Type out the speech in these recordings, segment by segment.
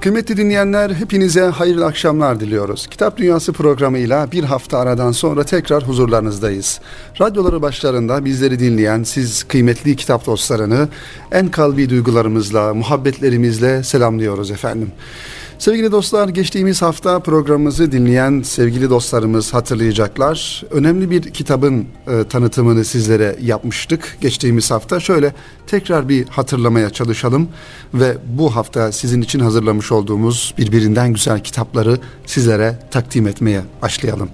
Kıymetli dinleyenler hepinize hayırlı akşamlar diliyoruz. Kitap Dünyası programıyla bir hafta aradan sonra tekrar huzurlarınızdayız. Radyoları başlarında bizleri dinleyen siz kıymetli kitap dostlarını en kalbi duygularımızla, muhabbetlerimizle selamlıyoruz efendim. Sevgili dostlar geçtiğimiz hafta programımızı dinleyen sevgili dostlarımız hatırlayacaklar. Önemli bir kitabın e, tanıtımını sizlere yapmıştık geçtiğimiz hafta. Şöyle tekrar bir hatırlamaya çalışalım ve bu hafta sizin için hazırlamış olduğumuz birbirinden güzel kitapları sizlere takdim etmeye başlayalım.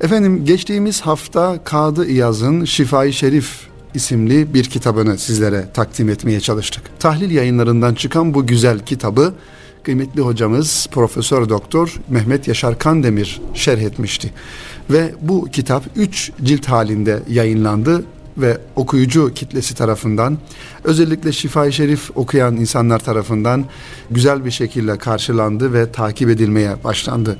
Efendim geçtiğimiz hafta Kadı İyaz'ın Şifai Şerif isimli bir kitabını sizlere takdim etmeye çalıştık. Tahlil yayınlarından çıkan bu güzel kitabı kıymetli hocamız Profesör Doktor Mehmet Yaşar Kandemir şerh etmişti. Ve bu kitap 3 cilt halinde yayınlandı ve okuyucu kitlesi tarafından özellikle Şifa-i Şerif okuyan insanlar tarafından güzel bir şekilde karşılandı ve takip edilmeye başlandı.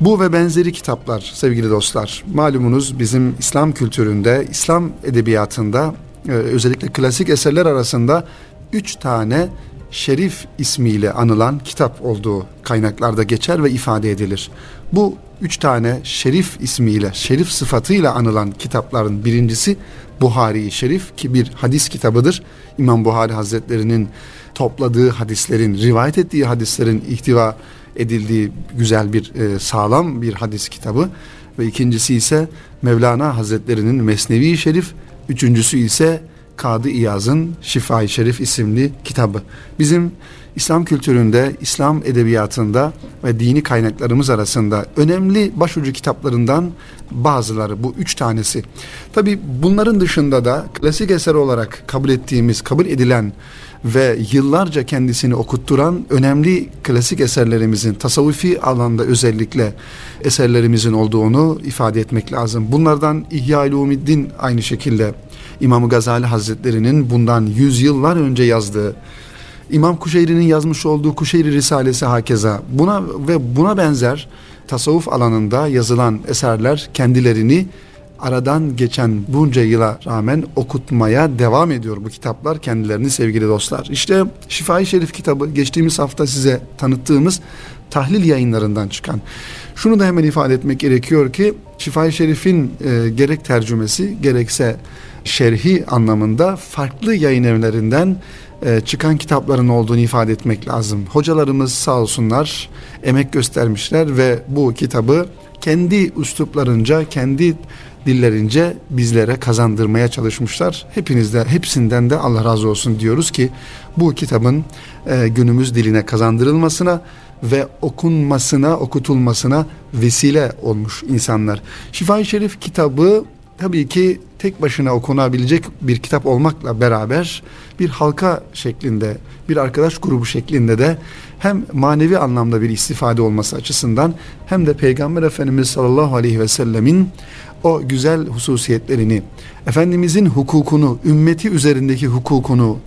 Bu ve benzeri kitaplar sevgili dostlar malumunuz bizim İslam kültüründe, İslam edebiyatında e, özellikle klasik eserler arasında üç tane Şerif ismiyle anılan kitap olduğu kaynaklarda geçer ve ifade edilir. Bu üç tane Şerif ismiyle, Şerif sıfatıyla anılan kitapların birincisi Buhari-i Şerif ki bir hadis kitabıdır. İmam Buhari Hazretlerinin topladığı hadislerin, rivayet ettiği hadislerin ihtiva edildiği güzel bir e, sağlam bir hadis kitabı ve ikincisi ise Mevlana Hazretlerinin Mesnevi Şerif, üçüncüsü ise Kadı İyaz'ın Şifa-i Şerif isimli kitabı. Bizim İslam kültüründe, İslam edebiyatında ve dini kaynaklarımız arasında önemli başucu kitaplarından bazıları bu üç tanesi. Tabi bunların dışında da klasik eser olarak kabul ettiğimiz, kabul edilen ve yıllarca kendisini okutturan önemli klasik eserlerimizin tasavvufi alanda özellikle eserlerimizin olduğunu ifade etmek lazım. Bunlardan İhya-i Ulumiddin aynı şekilde İmam Gazali Hazretleri'nin bundan yüzyıllar önce yazdığı İmam Kuşeyri'nin yazmış olduğu Kuşeyri Risalesi hakeza buna ve buna benzer tasavvuf alanında yazılan eserler kendilerini aradan geçen bunca yıla rağmen okutmaya devam ediyor bu kitaplar kendilerini sevgili dostlar. İşte Şifai Şerif kitabı geçtiğimiz hafta size tanıttığımız tahlil yayınlarından çıkan. Şunu da hemen ifade etmek gerekiyor ki Şifai Şerif'in e, gerek tercümesi gerekse şerhi anlamında farklı yayın evlerinden e, çıkan kitapların olduğunu ifade etmek lazım. Hocalarımız sağ olsunlar emek göstermişler ve bu kitabı kendi üsluplarınca, kendi dillerince bizlere kazandırmaya çalışmışlar. Hepinizde, hepsinden de Allah razı olsun diyoruz ki bu kitabın e, günümüz diline kazandırılmasına ve okunmasına, okutulmasına vesile olmuş insanlar. Şifa-i Şerif kitabı tabii ki tek başına okunabilecek bir kitap olmakla beraber bir halka şeklinde, bir arkadaş grubu şeklinde de hem manevi anlamda bir istifade olması açısından hem de Peygamber Efendimiz sallallahu aleyhi ve sellemin o güzel hususiyetlerini, Efendimizin hukukunu, ümmeti üzerindeki hukukunu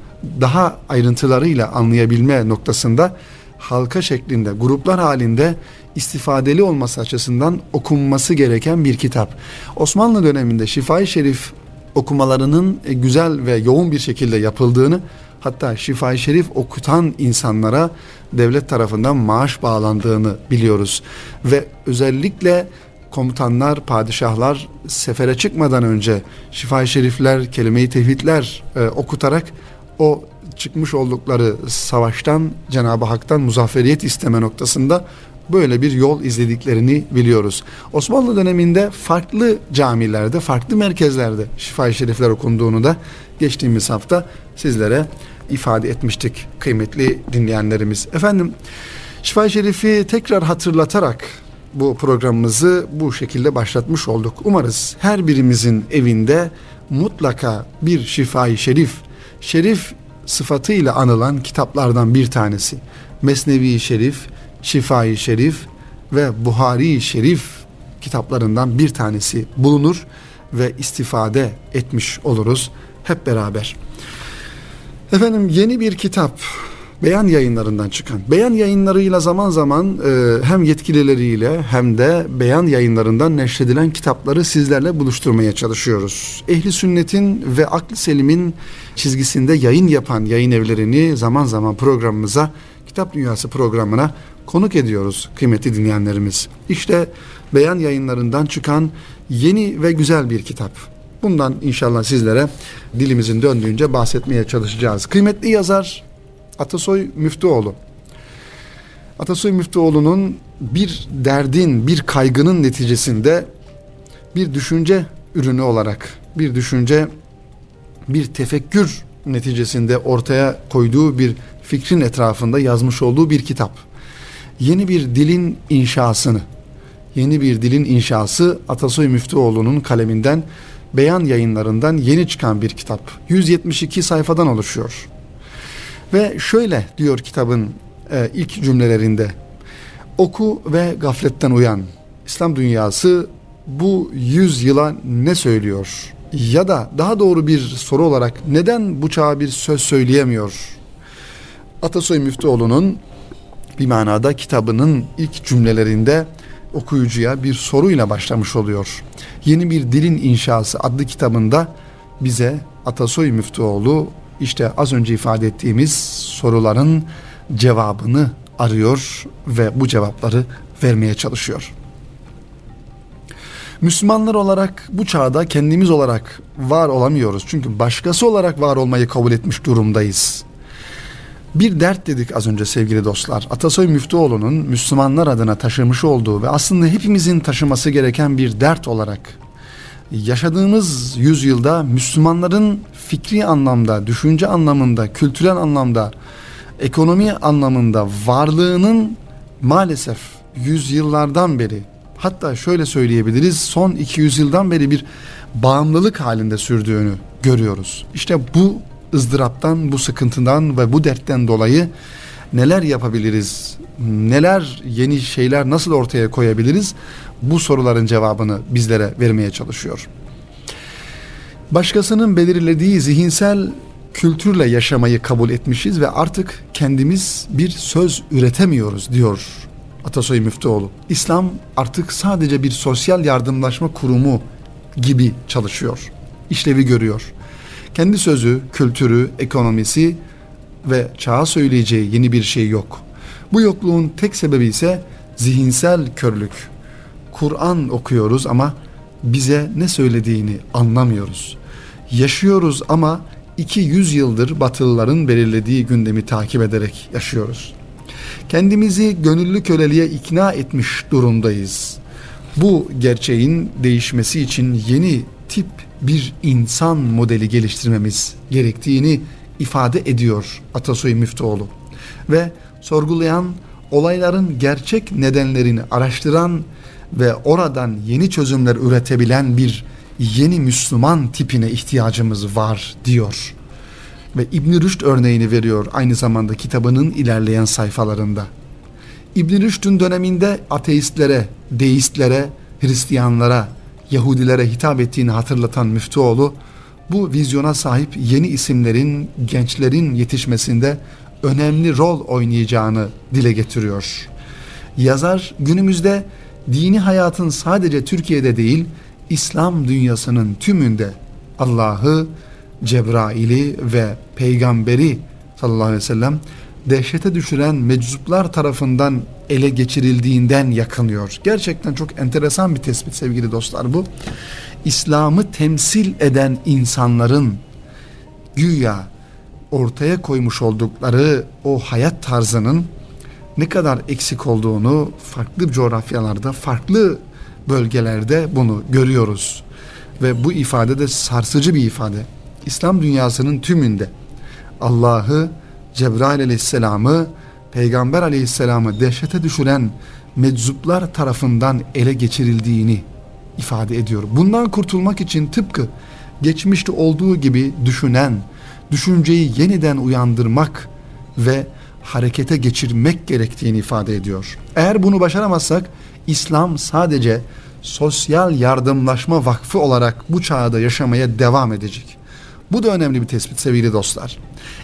daha ayrıntılarıyla anlayabilme noktasında halka şeklinde, gruplar halinde istifadeli olması açısından okunması gereken bir kitap. Osmanlı döneminde Şifai Şerif okumalarının e, güzel ve yoğun bir şekilde yapıldığını hatta Şifai Şerif okutan insanlara devlet tarafından maaş bağlandığını biliyoruz. Ve özellikle komutanlar, padişahlar sefere çıkmadan önce şifai şerifler, kelime-i tevhidler e, okutarak o çıkmış oldukları savaştan Cenab-ı Hak'tan muzafferiyet isteme noktasında böyle bir yol izlediklerini biliyoruz. Osmanlı döneminde farklı camilerde, farklı merkezlerde şifa şerifler okunduğunu da geçtiğimiz hafta sizlere ifade etmiştik kıymetli dinleyenlerimiz. Efendim şifa şerifi tekrar hatırlatarak bu programımızı bu şekilde başlatmış olduk. Umarız her birimizin evinde mutlaka bir şifai şerif, şerif sıfatıyla anılan kitaplardan bir tanesi. Mesnevi Şerif, Şifai Şerif ve Buhari Şerif kitaplarından bir tanesi bulunur ve istifade etmiş oluruz hep beraber. Efendim yeni bir kitap Beyan yayınlarından çıkan. Beyan yayınlarıyla zaman zaman e, hem yetkilileriyle hem de beyan yayınlarından neşredilen kitapları sizlerle buluşturmaya çalışıyoruz. Ehli sünnetin ve aklı selimin çizgisinde yayın yapan yayın evlerini zaman zaman programımıza Kitap Dünyası programına konuk ediyoruz kıymetli dinleyenlerimiz. İşte beyan yayınlarından çıkan yeni ve güzel bir kitap. Bundan inşallah sizlere dilimizin döndüğünce bahsetmeye çalışacağız. Kıymetli yazar Atasoy Müftüoğlu. Atasoy Müftüoğlu'nun bir derdin, bir kaygının neticesinde bir düşünce ürünü olarak, bir düşünce, bir tefekkür neticesinde ortaya koyduğu bir fikrin etrafında yazmış olduğu bir kitap. Yeni bir dilin inşasını, yeni bir dilin inşası Atasoy Müftüoğlu'nun kaleminden beyan yayınlarından yeni çıkan bir kitap. 172 sayfadan oluşuyor. Ve şöyle diyor kitabın e, ilk cümlelerinde. Oku ve gafletten uyan. İslam dünyası bu yüz yıla ne söylüyor? Ya da daha doğru bir soru olarak neden bu çağa bir söz söyleyemiyor? Atasoy Müftüoğlu'nun bir manada kitabının ilk cümlelerinde okuyucuya bir soruyla başlamış oluyor. Yeni bir dilin inşası adlı kitabında bize Atasoy Müftüoğlu işte az önce ifade ettiğimiz soruların cevabını arıyor ve bu cevapları vermeye çalışıyor. Müslümanlar olarak bu çağda kendimiz olarak var olamıyoruz. Çünkü başkası olarak var olmayı kabul etmiş durumdayız. Bir dert dedik az önce sevgili dostlar. Atasoy Müftüoğlu'nun Müslümanlar adına taşımış olduğu ve aslında hepimizin taşıması gereken bir dert olarak yaşadığımız yüzyılda Müslümanların fikri anlamda, düşünce anlamında, kültürel anlamda, ekonomi anlamında varlığının maalesef yüzyıllardan beri hatta şöyle söyleyebiliriz son 200 yıldan beri bir bağımlılık halinde sürdüğünü görüyoruz. İşte bu ızdıraptan, bu sıkıntıdan ve bu dertten dolayı neler yapabiliriz? Neler yeni şeyler nasıl ortaya koyabiliriz? Bu soruların cevabını bizlere vermeye çalışıyor. Başkasının belirlediği zihinsel kültürle yaşamayı kabul etmişiz ve artık kendimiz bir söz üretemiyoruz diyor Atasoy Müftüoğlu. İslam artık sadece bir sosyal yardımlaşma kurumu gibi çalışıyor. İşlevi görüyor. Kendi sözü, kültürü, ekonomisi ve çağa söyleyeceği yeni bir şey yok. Bu yokluğun tek sebebi ise zihinsel körlük. Kur'an okuyoruz ama bize ne söylediğini anlamıyoruz. Yaşıyoruz ama 200 yıldır Batılıların belirlediği gündemi takip ederek yaşıyoruz. Kendimizi gönüllü köleliğe ikna etmiş durumdayız. Bu gerçeğin değişmesi için yeni tip bir insan modeli geliştirmemiz gerektiğini ifade ediyor Atasoy Müftüoğlu. Ve sorgulayan, olayların gerçek nedenlerini araştıran ve oradan yeni çözümler üretebilen bir yeni Müslüman tipine ihtiyacımız var diyor. Ve İbn Rüşd örneğini veriyor aynı zamanda kitabının ilerleyen sayfalarında. İbn Rüşd'ün döneminde ateistlere, deistlere, Hristiyanlara, Yahudilere hitap ettiğini hatırlatan Müftüoğlu bu vizyona sahip yeni isimlerin, gençlerin yetişmesinde önemli rol oynayacağını dile getiriyor. Yazar günümüzde dini hayatın sadece Türkiye'de değil, İslam dünyasının tümünde Allah'ı, Cebrail'i ve peygamberi sallallahu aleyhi ve sellem dehşete düşüren meczuplar tarafından ele geçirildiğinden yakınıyor. Gerçekten çok enteresan bir tespit sevgili dostlar bu. İslam'ı temsil eden insanların güya ortaya koymuş oldukları o hayat tarzının ne kadar eksik olduğunu farklı coğrafyalarda, farklı bölgelerde bunu görüyoruz. Ve bu ifade de sarsıcı bir ifade. İslam dünyasının tümünde Allah'ı, Cebrail aleyhisselamı, Peygamber aleyhisselamı dehşete düşüren meczuplar tarafından ele geçirildiğini ifade ediyor. Bundan kurtulmak için tıpkı geçmişte olduğu gibi düşünen, düşünceyi yeniden uyandırmak ve harekete geçirmek gerektiğini ifade ediyor. Eğer bunu başaramazsak İslam sadece sosyal yardımlaşma vakfı olarak bu çağda yaşamaya devam edecek. Bu da önemli bir tespit sevgili dostlar.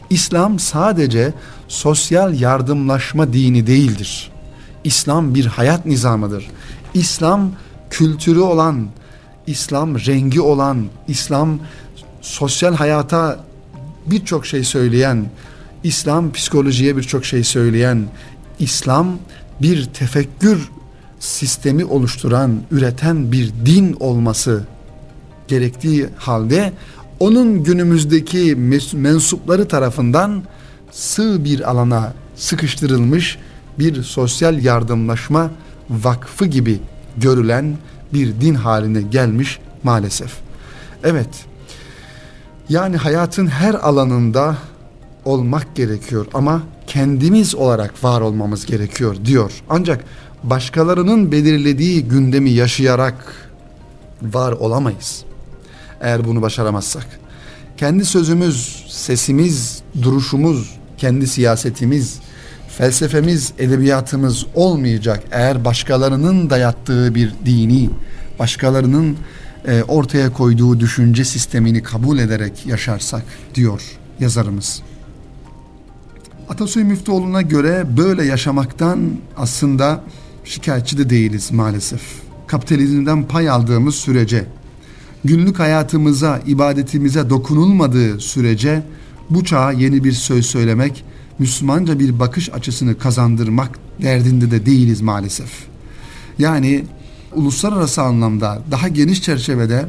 İslam sadece sosyal yardımlaşma dini değildir. İslam bir hayat nizamıdır. İslam kültürü olan, İslam rengi olan, İslam sosyal hayata birçok şey söyleyen, İslam psikolojiye birçok şey söyleyen, İslam bir tefekkür sistemi oluşturan, üreten bir din olması gerektiği halde onun günümüzdeki mensupları tarafından sığ bir alana sıkıştırılmış bir sosyal yardımlaşma vakfı gibi görülen bir din haline gelmiş maalesef. Evet. Yani hayatın her alanında olmak gerekiyor ama kendimiz olarak var olmamız gerekiyor diyor. Ancak başkalarının belirlediği gündemi yaşayarak var olamayız. Eğer bunu başaramazsak. Kendi sözümüz, sesimiz, duruşumuz, kendi siyasetimiz, felsefemiz, edebiyatımız olmayacak eğer başkalarının dayattığı bir dini, başkalarının e, ortaya koyduğu düşünce sistemini kabul ederek yaşarsak diyor yazarımız. Atasoy Müftüoğlu'na göre böyle yaşamaktan aslında şikayetçi de değiliz maalesef. Kapitalizmden pay aldığımız sürece, günlük hayatımıza, ibadetimize dokunulmadığı sürece bu çağa yeni bir söz söylemek, Müslümanca bir bakış açısını kazandırmak derdinde de değiliz maalesef. Yani uluslararası anlamda daha geniş çerçevede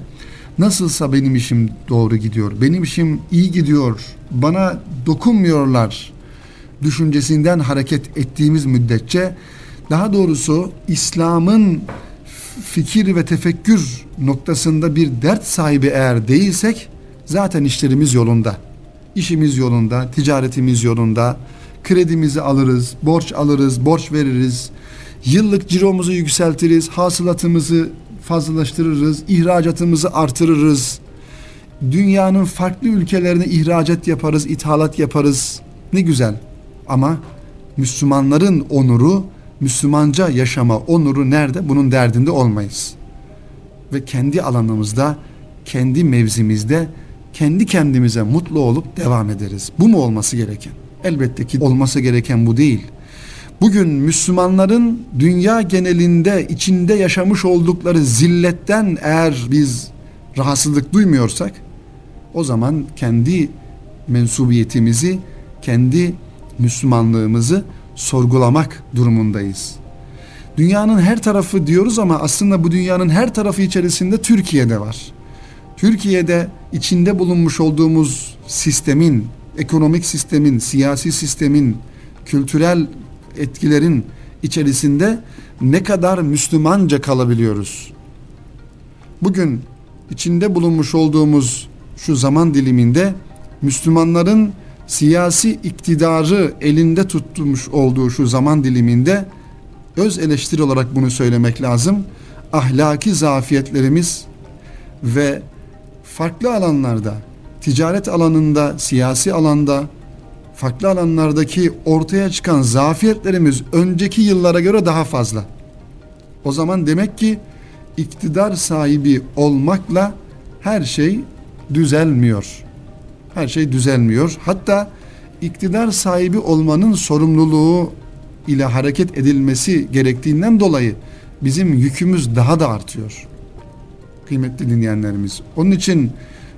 nasılsa benim işim doğru gidiyor, benim işim iyi gidiyor, bana dokunmuyorlar düşüncesinden hareket ettiğimiz müddetçe daha doğrusu İslam'ın fikir ve tefekkür noktasında bir dert sahibi eğer değilsek zaten işlerimiz yolunda. İşimiz yolunda, ticaretimiz yolunda, kredimizi alırız, borç alırız, borç veririz, yıllık ciromuzu yükseltiriz, hasılatımızı fazlalaştırırız, ihracatımızı artırırız. Dünyanın farklı ülkelerine ihracat yaparız, ithalat yaparız. Ne güzel. Ama Müslümanların onuru, Müslümanca yaşama onuru nerede? Bunun derdinde olmayız. Ve kendi alanımızda, kendi mevzimizde, kendi kendimize mutlu olup devam ederiz. Bu mu olması gereken? Elbette ki olması gereken bu değil. Bugün Müslümanların dünya genelinde içinde yaşamış oldukları zilletten eğer biz rahatsızlık duymuyorsak o zaman kendi mensubiyetimizi, kendi Müslümanlığımızı sorgulamak durumundayız. Dünyanın her tarafı diyoruz ama aslında bu dünyanın her tarafı içerisinde Türkiye'de var. Türkiye'de içinde bulunmuş olduğumuz sistemin, ekonomik sistemin, siyasi sistemin, kültürel etkilerin içerisinde ne kadar Müslümanca kalabiliyoruz? Bugün içinde bulunmuş olduğumuz şu zaman diliminde Müslümanların siyasi iktidarı elinde tutmuş olduğu şu zaman diliminde öz eleştiri olarak bunu söylemek lazım. Ahlaki zafiyetlerimiz ve farklı alanlarda, ticaret alanında, siyasi alanda, farklı alanlardaki ortaya çıkan zafiyetlerimiz önceki yıllara göre daha fazla. O zaman demek ki iktidar sahibi olmakla her şey düzelmiyor her şey düzelmiyor. Hatta iktidar sahibi olmanın sorumluluğu ile hareket edilmesi gerektiğinden dolayı bizim yükümüz daha da artıyor. Kıymetli dinleyenlerimiz. Onun için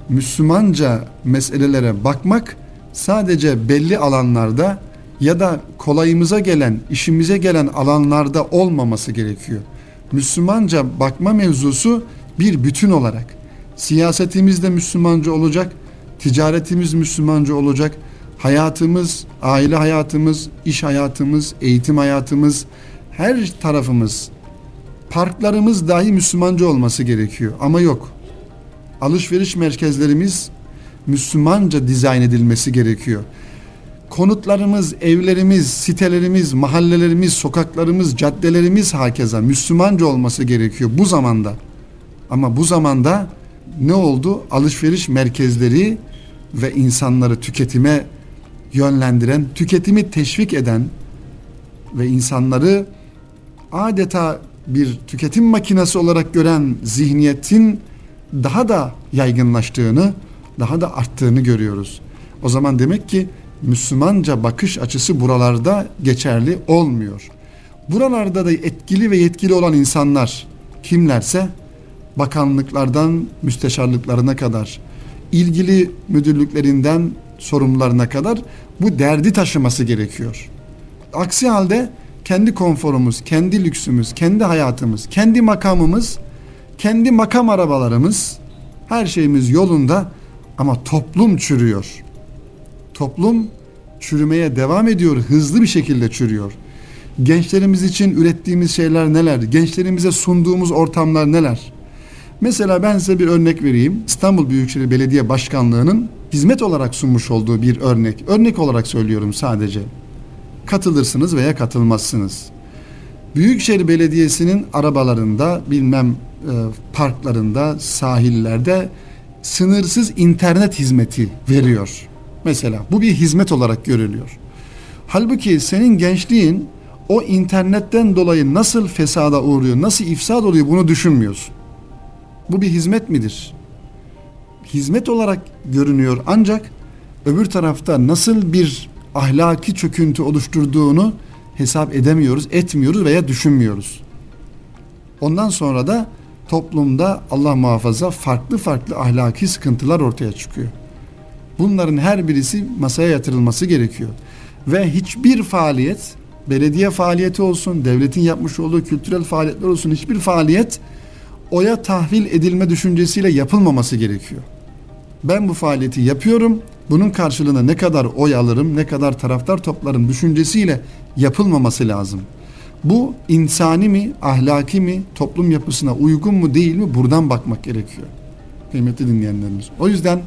Müslümanca meselelere bakmak sadece belli alanlarda ya da kolayımıza gelen, işimize gelen alanlarda olmaması gerekiyor. Müslümanca bakma mevzusu bir bütün olarak. Siyasetimiz de Müslümanca olacak, ticaretimiz Müslümanca olacak. Hayatımız, aile hayatımız, iş hayatımız, eğitim hayatımız, her tarafımız, parklarımız dahi Müslümanca olması gerekiyor. Ama yok. Alışveriş merkezlerimiz Müslümanca dizayn edilmesi gerekiyor. Konutlarımız, evlerimiz, sitelerimiz, mahallelerimiz, sokaklarımız, caddelerimiz hakeza Müslümanca olması gerekiyor bu zamanda. Ama bu zamanda ne oldu? Alışveriş merkezleri ve insanları tüketime yönlendiren, tüketimi teşvik eden ve insanları adeta bir tüketim makinesi olarak gören zihniyetin daha da yaygınlaştığını, daha da arttığını görüyoruz. O zaman demek ki Müslümanca bakış açısı buralarda geçerli olmuyor. Buralarda da etkili ve yetkili olan insanlar kimlerse bakanlıklardan müsteşarlıklarına kadar ilgili müdürlüklerinden sorumlularına kadar bu derdi taşıması gerekiyor. Aksi halde kendi konforumuz, kendi lüksümüz, kendi hayatımız, kendi makamımız, kendi makam arabalarımız, her şeyimiz yolunda ama toplum çürüyor. Toplum çürümeye devam ediyor, hızlı bir şekilde çürüyor. Gençlerimiz için ürettiğimiz şeyler neler? Gençlerimize sunduğumuz ortamlar neler? Mesela ben size bir örnek vereyim. İstanbul Büyükşehir Belediye Başkanlığı'nın hizmet olarak sunmuş olduğu bir örnek. Örnek olarak söylüyorum sadece. Katılırsınız veya katılmazsınız. Büyükşehir Belediyesi'nin arabalarında, bilmem e, parklarında, sahillerde sınırsız internet hizmeti veriyor. Mesela bu bir hizmet olarak görülüyor. Halbuki senin gençliğin o internetten dolayı nasıl fesada uğruyor, nasıl ifsad oluyor bunu düşünmüyorsun. Bu bir hizmet midir? Hizmet olarak görünüyor ancak öbür tarafta nasıl bir ahlaki çöküntü oluşturduğunu hesap edemiyoruz, etmiyoruz veya düşünmüyoruz. Ondan sonra da toplumda Allah muhafaza farklı farklı ahlaki sıkıntılar ortaya çıkıyor. Bunların her birisi masaya yatırılması gerekiyor. Ve hiçbir faaliyet, belediye faaliyeti olsun, devletin yapmış olduğu kültürel faaliyetler olsun, hiçbir faaliyet oya tahvil edilme düşüncesiyle yapılmaması gerekiyor. Ben bu faaliyeti yapıyorum, bunun karşılığında ne kadar oy alırım, ne kadar taraftar toplarım düşüncesiyle yapılmaması lazım. Bu insani mi, ahlaki mi, toplum yapısına uygun mu değil mi buradan bakmak gerekiyor. Kıymetli dinleyenlerimiz. O yüzden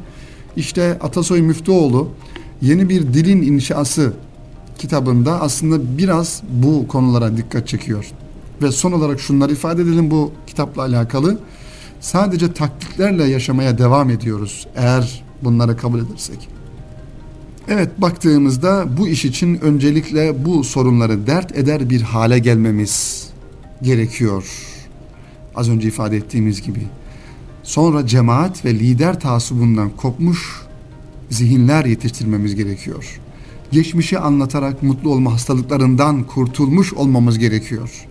işte Atasoy Müftüoğlu yeni bir dilin inşası kitabında aslında biraz bu konulara dikkat çekiyor. Ve son olarak şunları ifade edelim bu kitapla alakalı. Sadece taktiklerle yaşamaya devam ediyoruz eğer bunları kabul edersek. Evet baktığımızda bu iş için öncelikle bu sorunları dert eder bir hale gelmemiz gerekiyor. Az önce ifade ettiğimiz gibi. Sonra cemaat ve lider taasubundan kopmuş zihinler yetiştirmemiz gerekiyor. Geçmişi anlatarak mutlu olma hastalıklarından kurtulmuş olmamız gerekiyor.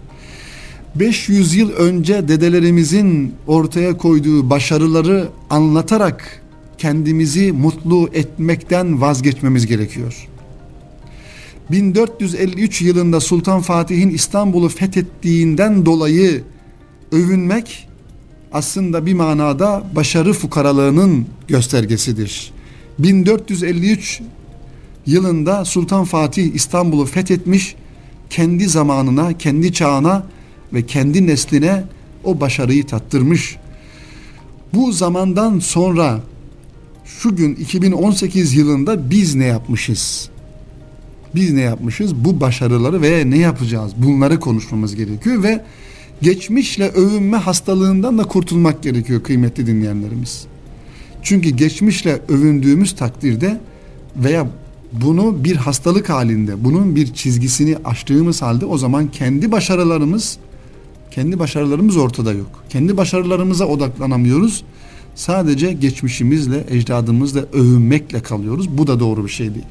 500 yıl önce dedelerimizin ortaya koyduğu başarıları anlatarak kendimizi mutlu etmekten vazgeçmemiz gerekiyor. 1453 yılında Sultan Fatih'in İstanbul'u fethettiğinden dolayı övünmek aslında bir manada başarı fukaralığının göstergesidir. 1453 yılında Sultan Fatih İstanbul'u fethetmiş, kendi zamanına, kendi çağına ve kendi nesline o başarıyı tattırmış. Bu zamandan sonra şu gün 2018 yılında biz ne yapmışız? Biz ne yapmışız? Bu başarıları ve ne yapacağız? Bunları konuşmamız gerekiyor ve geçmişle övünme hastalığından da kurtulmak gerekiyor kıymetli dinleyenlerimiz. Çünkü geçmişle övündüğümüz takdirde veya bunu bir hastalık halinde, bunun bir çizgisini aştığımız halde o zaman kendi başarılarımız kendi başarılarımız ortada yok. Kendi başarılarımıza odaklanamıyoruz. Sadece geçmişimizle, ecdadımızla övünmekle kalıyoruz. Bu da doğru bir şey değil.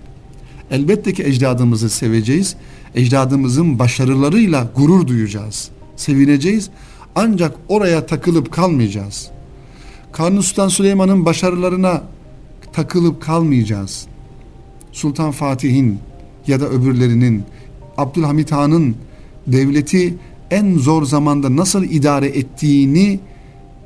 Elbette ki ecdadımızı seveceğiz. Ecdadımızın başarılarıyla gurur duyacağız. Sevineceğiz. Ancak oraya takılıp kalmayacağız. Kanuni Sultan Süleyman'ın başarılarına takılıp kalmayacağız. Sultan Fatih'in ya da öbürlerinin Abdülhamit Han'ın devleti en zor zamanda nasıl idare ettiğini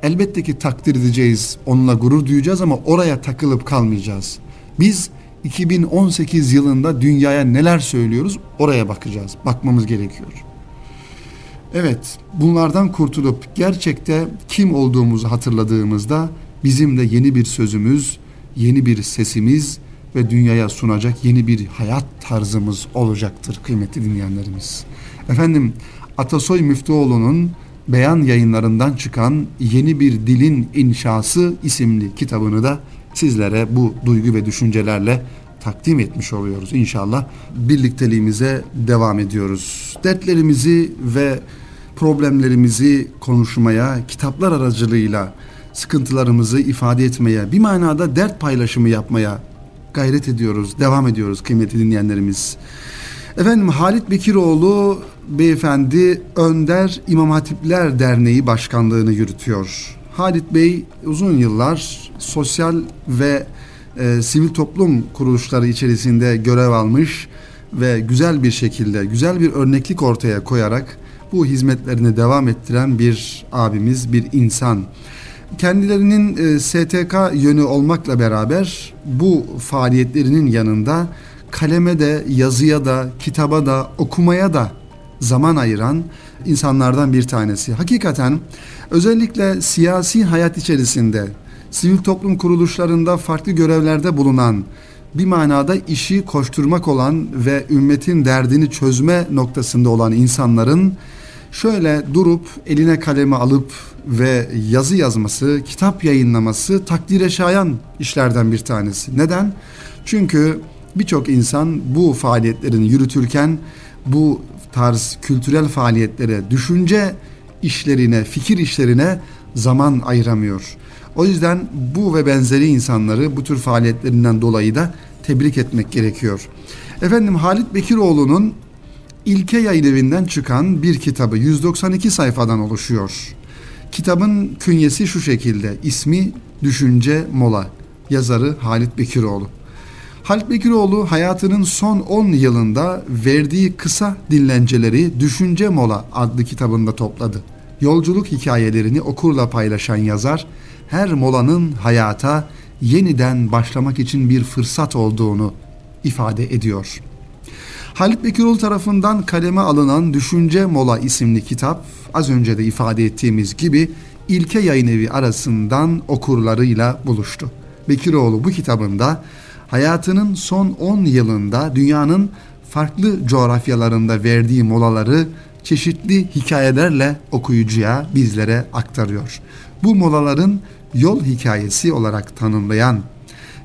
elbette ki takdir edeceğiz. Onunla gurur duyacağız ama oraya takılıp kalmayacağız. Biz 2018 yılında dünyaya neler söylüyoruz oraya bakacağız. Bakmamız gerekiyor. Evet, bunlardan kurtulup gerçekte kim olduğumuzu hatırladığımızda bizim de yeni bir sözümüz, yeni bir sesimiz ve dünyaya sunacak yeni bir hayat tarzımız olacaktır kıymetli dinleyenlerimiz. Efendim Atasoy Müftüoğlu'nun beyan yayınlarından çıkan Yeni Bir Dilin İnşası isimli kitabını da sizlere bu duygu ve düşüncelerle takdim etmiş oluyoruz inşallah. Birlikteliğimize devam ediyoruz. Dertlerimizi ve problemlerimizi konuşmaya, kitaplar aracılığıyla sıkıntılarımızı ifade etmeye, bir manada dert paylaşımı yapmaya gayret ediyoruz, devam ediyoruz kıymetli dinleyenlerimiz. Efendim Halit Bekiroğlu beyefendi Önder İmam Hatipler Derneği Başkanlığını yürütüyor. Halit Bey uzun yıllar sosyal ve e, sivil toplum kuruluşları içerisinde görev almış ve güzel bir şekilde, güzel bir örneklik ortaya koyarak bu hizmetlerini devam ettiren bir abimiz, bir insan. Kendilerinin e, STK yönü olmakla beraber bu faaliyetlerinin yanında kaleme de, yazıya da, kitaba da, okumaya da zaman ayıran insanlardan bir tanesi. Hakikaten özellikle siyasi hayat içerisinde, sivil toplum kuruluşlarında farklı görevlerde bulunan, bir manada işi koşturmak olan ve ümmetin derdini çözme noktasında olan insanların şöyle durup eline kalemi alıp ve yazı yazması, kitap yayınlaması takdire şayan işlerden bir tanesi. Neden? Çünkü birçok insan bu faaliyetlerini yürütürken bu tarz kültürel faaliyetlere, düşünce işlerine, fikir işlerine zaman ayıramıyor. O yüzden bu ve benzeri insanları bu tür faaliyetlerinden dolayı da tebrik etmek gerekiyor. Efendim Halit Bekiroğlu'nun İlke Yayın Evi'nden çıkan bir kitabı 192 sayfadan oluşuyor. Kitabın künyesi şu şekilde. İsmi Düşünce Mola. Yazarı Halit Bekiroğlu. Halit Bekiroğlu hayatının son 10 yılında verdiği kısa dinlenceleri Düşünce Mola adlı kitabında topladı. Yolculuk hikayelerini okurla paylaşan yazar, her molanın hayata yeniden başlamak için bir fırsat olduğunu ifade ediyor. Halit Bekiroğlu tarafından kaleme alınan Düşünce Mola isimli kitap az önce de ifade ettiğimiz gibi İlke Yayın Evi arasından okurlarıyla buluştu. Bekiroğlu bu kitabında hayatının son 10 yılında dünyanın farklı coğrafyalarında verdiği molaları çeşitli hikayelerle okuyucuya bizlere aktarıyor. Bu molaların yol hikayesi olarak tanımlayan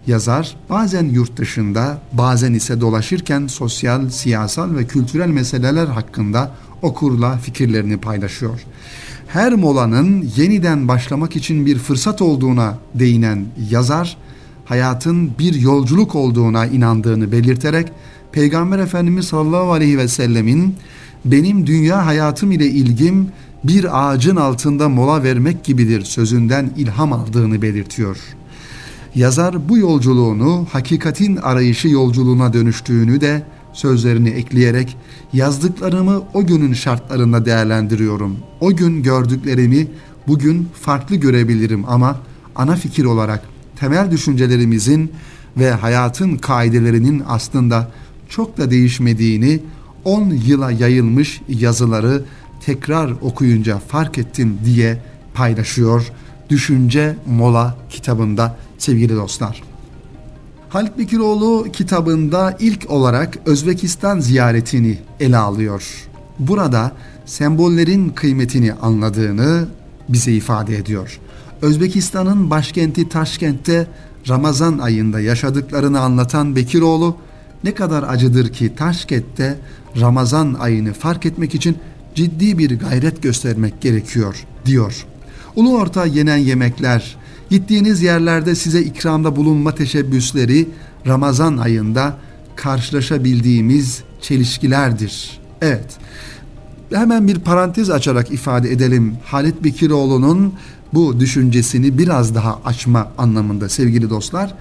yazar bazen yurt dışında bazen ise dolaşırken sosyal, siyasal ve kültürel meseleler hakkında okurla fikirlerini paylaşıyor. Her molanın yeniden başlamak için bir fırsat olduğuna değinen yazar, hayatın bir yolculuk olduğuna inandığını belirterek Peygamber Efendimiz sallallahu aleyhi ve sellemin benim dünya hayatım ile ilgim bir ağacın altında mola vermek gibidir sözünden ilham aldığını belirtiyor. Yazar bu yolculuğunu hakikatin arayışı yolculuğuna dönüştüğünü de sözlerini ekleyerek yazdıklarımı o günün şartlarında değerlendiriyorum. O gün gördüklerimi bugün farklı görebilirim ama ana fikir olarak temel düşüncelerimizin ve hayatın kaidelerinin aslında çok da değişmediğini 10 yıla yayılmış yazıları tekrar okuyunca fark ettim diye paylaşıyor Düşünce Mola kitabında sevgili dostlar. Halit Bekiroğlu kitabında ilk olarak Özbekistan ziyaretini ele alıyor. Burada sembollerin kıymetini anladığını bize ifade ediyor. Özbekistan'ın başkenti Taşkent'te Ramazan ayında yaşadıklarını anlatan Bekiroğlu ne kadar acıdır ki Taşkent'te Ramazan ayını fark etmek için ciddi bir gayret göstermek gerekiyor diyor. Ulu orta yenen yemekler, gittiğiniz yerlerde size ikramda bulunma teşebbüsleri Ramazan ayında karşılaşabildiğimiz çelişkilerdir. Evet, hemen bir parantez açarak ifade edelim. Halit Bekiroğlu'nun bu düşüncesini biraz daha açma anlamında sevgili dostlar.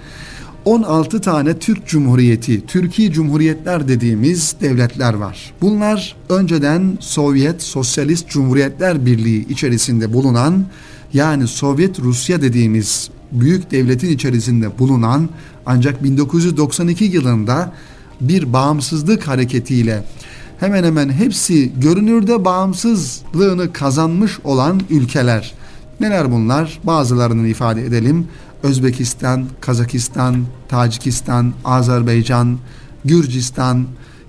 16 tane Türk Cumhuriyeti, Türkiye Cumhuriyetler dediğimiz devletler var. Bunlar önceden Sovyet Sosyalist Cumhuriyetler Birliği içerisinde bulunan yani Sovyet Rusya dediğimiz büyük devletin içerisinde bulunan ancak 1992 yılında bir bağımsızlık hareketiyle hemen hemen hepsi görünürde bağımsızlığını kazanmış olan ülkeler. Neler bunlar? Bazılarını ifade edelim. Özbekistan, Kazakistan, Tacikistan, Azerbaycan, Gürcistan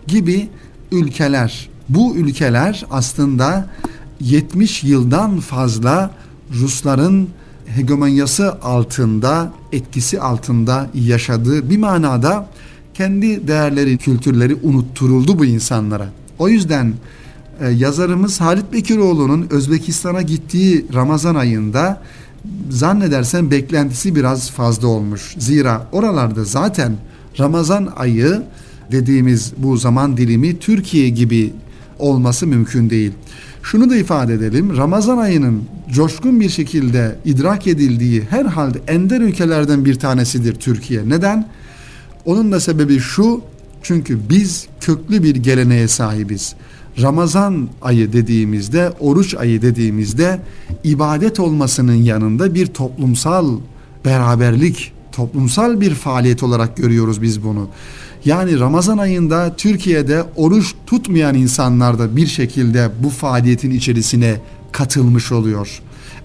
gibi ülkeler. Bu ülkeler aslında 70 yıldan fazla Rusların hegemonyası altında, etkisi altında yaşadığı bir manada kendi değerleri, kültürleri unutturuldu bu insanlara. O yüzden e, yazarımız Halit Bekiroğlu'nun Özbekistan'a gittiği Ramazan ayında zannedersem beklentisi biraz fazla olmuş. Zira oralarda zaten Ramazan ayı dediğimiz bu zaman dilimi Türkiye gibi olması mümkün değil. Şunu da ifade edelim. Ramazan ayının coşkun bir şekilde idrak edildiği herhalde ender ülkelerden bir tanesidir Türkiye. Neden? Onun da sebebi şu. Çünkü biz köklü bir geleneğe sahibiz. Ramazan ayı dediğimizde, oruç ayı dediğimizde ibadet olmasının yanında bir toplumsal beraberlik, toplumsal bir faaliyet olarak görüyoruz biz bunu. Yani Ramazan ayında Türkiye'de oruç tutmayan insanlar da bir şekilde bu faaliyetin içerisine katılmış oluyor.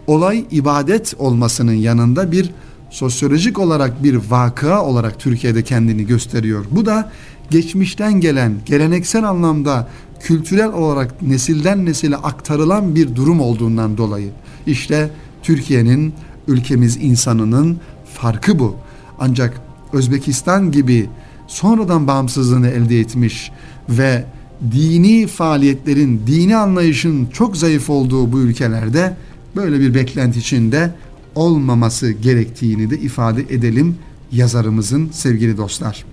Olay ibadet olmasının yanında bir sosyolojik olarak bir vakıa olarak Türkiye'de kendini gösteriyor. Bu da geçmişten gelen, geleneksel anlamda kültürel olarak nesilden nesile aktarılan bir durum olduğundan dolayı. İşte Türkiye'nin, ülkemiz insanının farkı bu. Ancak Özbekistan gibi sonradan bağımsızlığını elde etmiş ve dini faaliyetlerin, dini anlayışın çok zayıf olduğu bu ülkelerde böyle bir beklenti içinde olmaması gerektiğini de ifade edelim yazarımızın sevgili dostlar.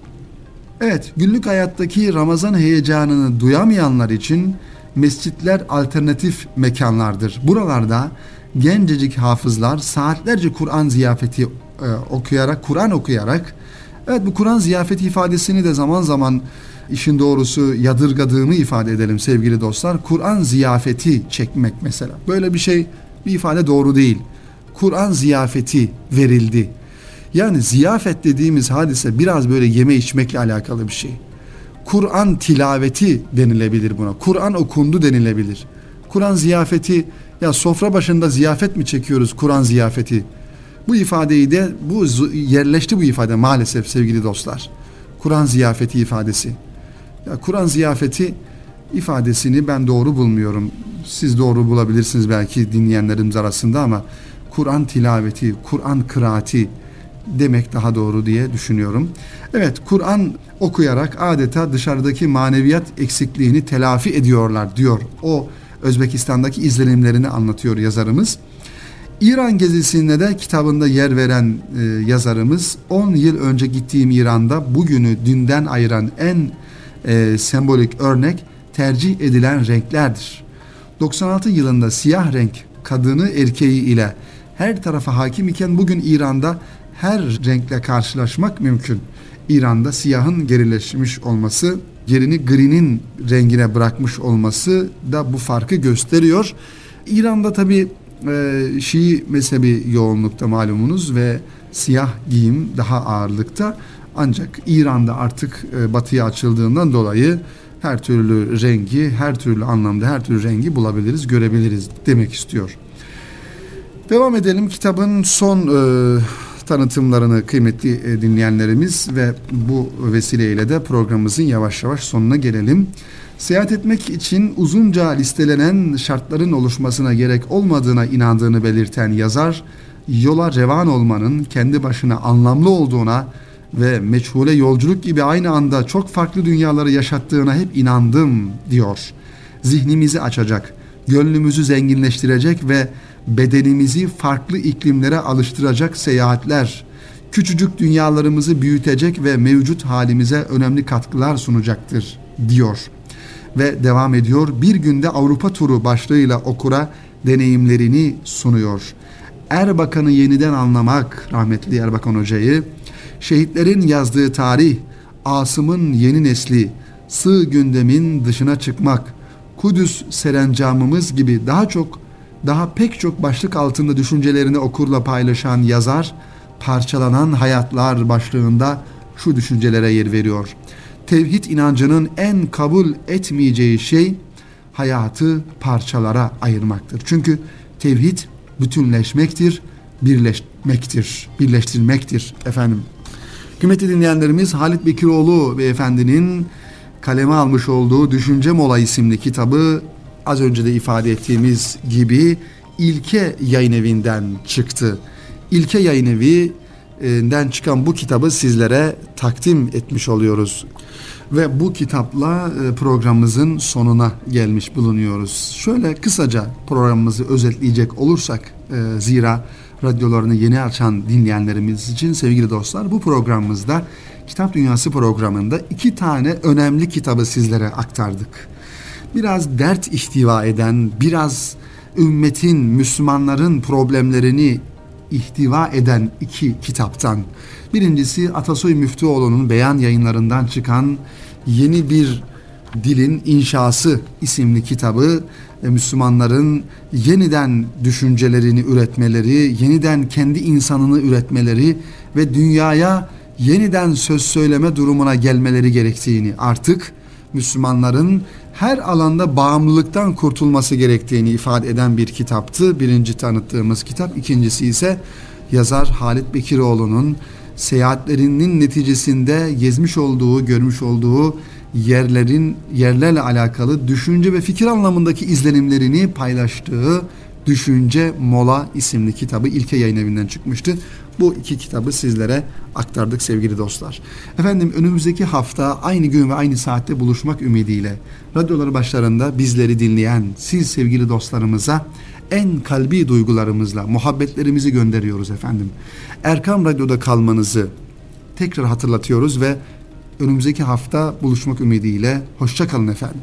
Evet, günlük hayattaki Ramazan heyecanını duyamayanlar için mescitler alternatif mekanlardır. Buralarda gencecik hafızlar saatlerce Kur'an ziyafeti e, okuyarak, Kur'an okuyarak Evet bu Kur'an ziyafeti ifadesini de zaman zaman işin doğrusu yadırgadığımı ifade edelim sevgili dostlar. Kur'an ziyafeti çekmek mesela. Böyle bir şey bir ifade doğru değil. Kur'an ziyafeti verildi. Yani ziyafet dediğimiz hadise biraz böyle yeme içmekle alakalı bir şey. Kur'an tilaveti denilebilir buna. Kur'an okundu denilebilir. Kur'an ziyafeti ya sofra başında ziyafet mi çekiyoruz Kur'an ziyafeti? Bu ifadeyi de bu yerleşti bu ifade maalesef sevgili dostlar. Kur'an ziyafeti ifadesi. Ya Kur'an ziyafeti ifadesini ben doğru bulmuyorum. Siz doğru bulabilirsiniz belki dinleyenlerimiz arasında ama Kur'an tilaveti, Kur'an kıraati demek daha doğru diye düşünüyorum. Evet Kur'an okuyarak adeta dışarıdaki maneviyat eksikliğini telafi ediyorlar diyor. O Özbekistan'daki izlenimlerini anlatıyor yazarımız. İran gezisinde de kitabında yer veren e, yazarımız 10 yıl önce gittiğim İran'da bugünü dünden ayıran en e, sembolik örnek tercih edilen renklerdir. 96 yılında siyah renk kadını erkeği ile her tarafa hakim iken bugün İran'da her renkle karşılaşmak mümkün. İran'da siyahın gerileşmiş olması, yerini green'in rengine bırakmış olması da bu farkı gösteriyor. İran'da tabi e, Şii mezhebi yoğunlukta malumunuz ve siyah giyim daha ağırlıkta. Ancak İran'da artık e, batıya açıldığından dolayı her türlü rengi, her türlü anlamda her türlü rengi bulabiliriz, görebiliriz demek istiyor. Devam edelim kitabın son e, tanıtımlarını kıymetli e, dinleyenlerimiz ve bu vesileyle de programımızın yavaş yavaş sonuna gelelim. Seyahat etmek için uzunca listelenen şartların oluşmasına gerek olmadığına inandığını belirten yazar, yola revan olmanın kendi başına anlamlı olduğuna ve meçhule yolculuk gibi aynı anda çok farklı dünyaları yaşattığına hep inandım diyor. Zihnimizi açacak, gönlümüzü zenginleştirecek ve bedenimizi farklı iklimlere alıştıracak seyahatler, küçücük dünyalarımızı büyütecek ve mevcut halimize önemli katkılar sunacaktır diyor. Ve devam ediyor. Bir günde Avrupa turu başlığıyla okura deneyimlerini sunuyor. Erbakan'ı yeniden anlamak rahmetli Erbakan Hoca'yı, şehitlerin yazdığı tarih, Asım'ın yeni nesli, sığ gündemin dışına çıkmak, Kudüs serencamımız gibi daha çok daha pek çok başlık altında düşüncelerini okurla paylaşan yazar, parçalanan hayatlar başlığında şu düşüncelere yer veriyor. Tevhid inancının en kabul etmeyeceği şey hayatı parçalara ayırmaktır. Çünkü tevhid bütünleşmektir, birleşmektir, birleştirmektir efendim. Kıymetli dinleyenlerimiz Halit Bekiroğlu beyefendinin kaleme almış olduğu Düşünce Mola isimli kitabı az önce de ifade ettiğimiz gibi İlke Yayın Evi'nden çıktı. İlke Yayın Evi'den çıkan bu kitabı sizlere takdim etmiş oluyoruz. Ve bu kitapla e, programımızın sonuna gelmiş bulunuyoruz. Şöyle kısaca programımızı özetleyecek olursak e, zira radyolarını yeni açan dinleyenlerimiz için sevgili dostlar bu programımızda Kitap Dünyası programında iki tane önemli kitabı sizlere aktardık. Biraz dert ihtiva eden, biraz ümmetin, Müslümanların problemlerini ihtiva eden iki kitaptan. Birincisi Atasoy Müftüoğlu'nun beyan yayınlarından çıkan Yeni Bir Dilin İnşası isimli kitabı ve Müslümanların yeniden düşüncelerini üretmeleri, yeniden kendi insanını üretmeleri ve dünyaya yeniden söz söyleme durumuna gelmeleri gerektiğini artık Müslümanların her alanda bağımlılıktan kurtulması gerektiğini ifade eden bir kitaptı. Birinci tanıttığımız kitap. İkincisi ise yazar Halit Bekiroğlu'nun seyahatlerinin neticesinde gezmiş olduğu, görmüş olduğu yerlerin yerlerle alakalı düşünce ve fikir anlamındaki izlenimlerini paylaştığı Düşünce Mola isimli kitabı İlke Yayın Evi'nden çıkmıştı. Bu iki kitabı sizlere aktardık sevgili dostlar. Efendim önümüzdeki hafta aynı gün ve aynı saatte buluşmak ümidiyle radyoları başlarında bizleri dinleyen siz sevgili dostlarımıza en kalbi duygularımızla muhabbetlerimizi gönderiyoruz efendim. Erkam Radyo'da kalmanızı tekrar hatırlatıyoruz ve önümüzdeki hafta buluşmak ümidiyle hoşça kalın efendim.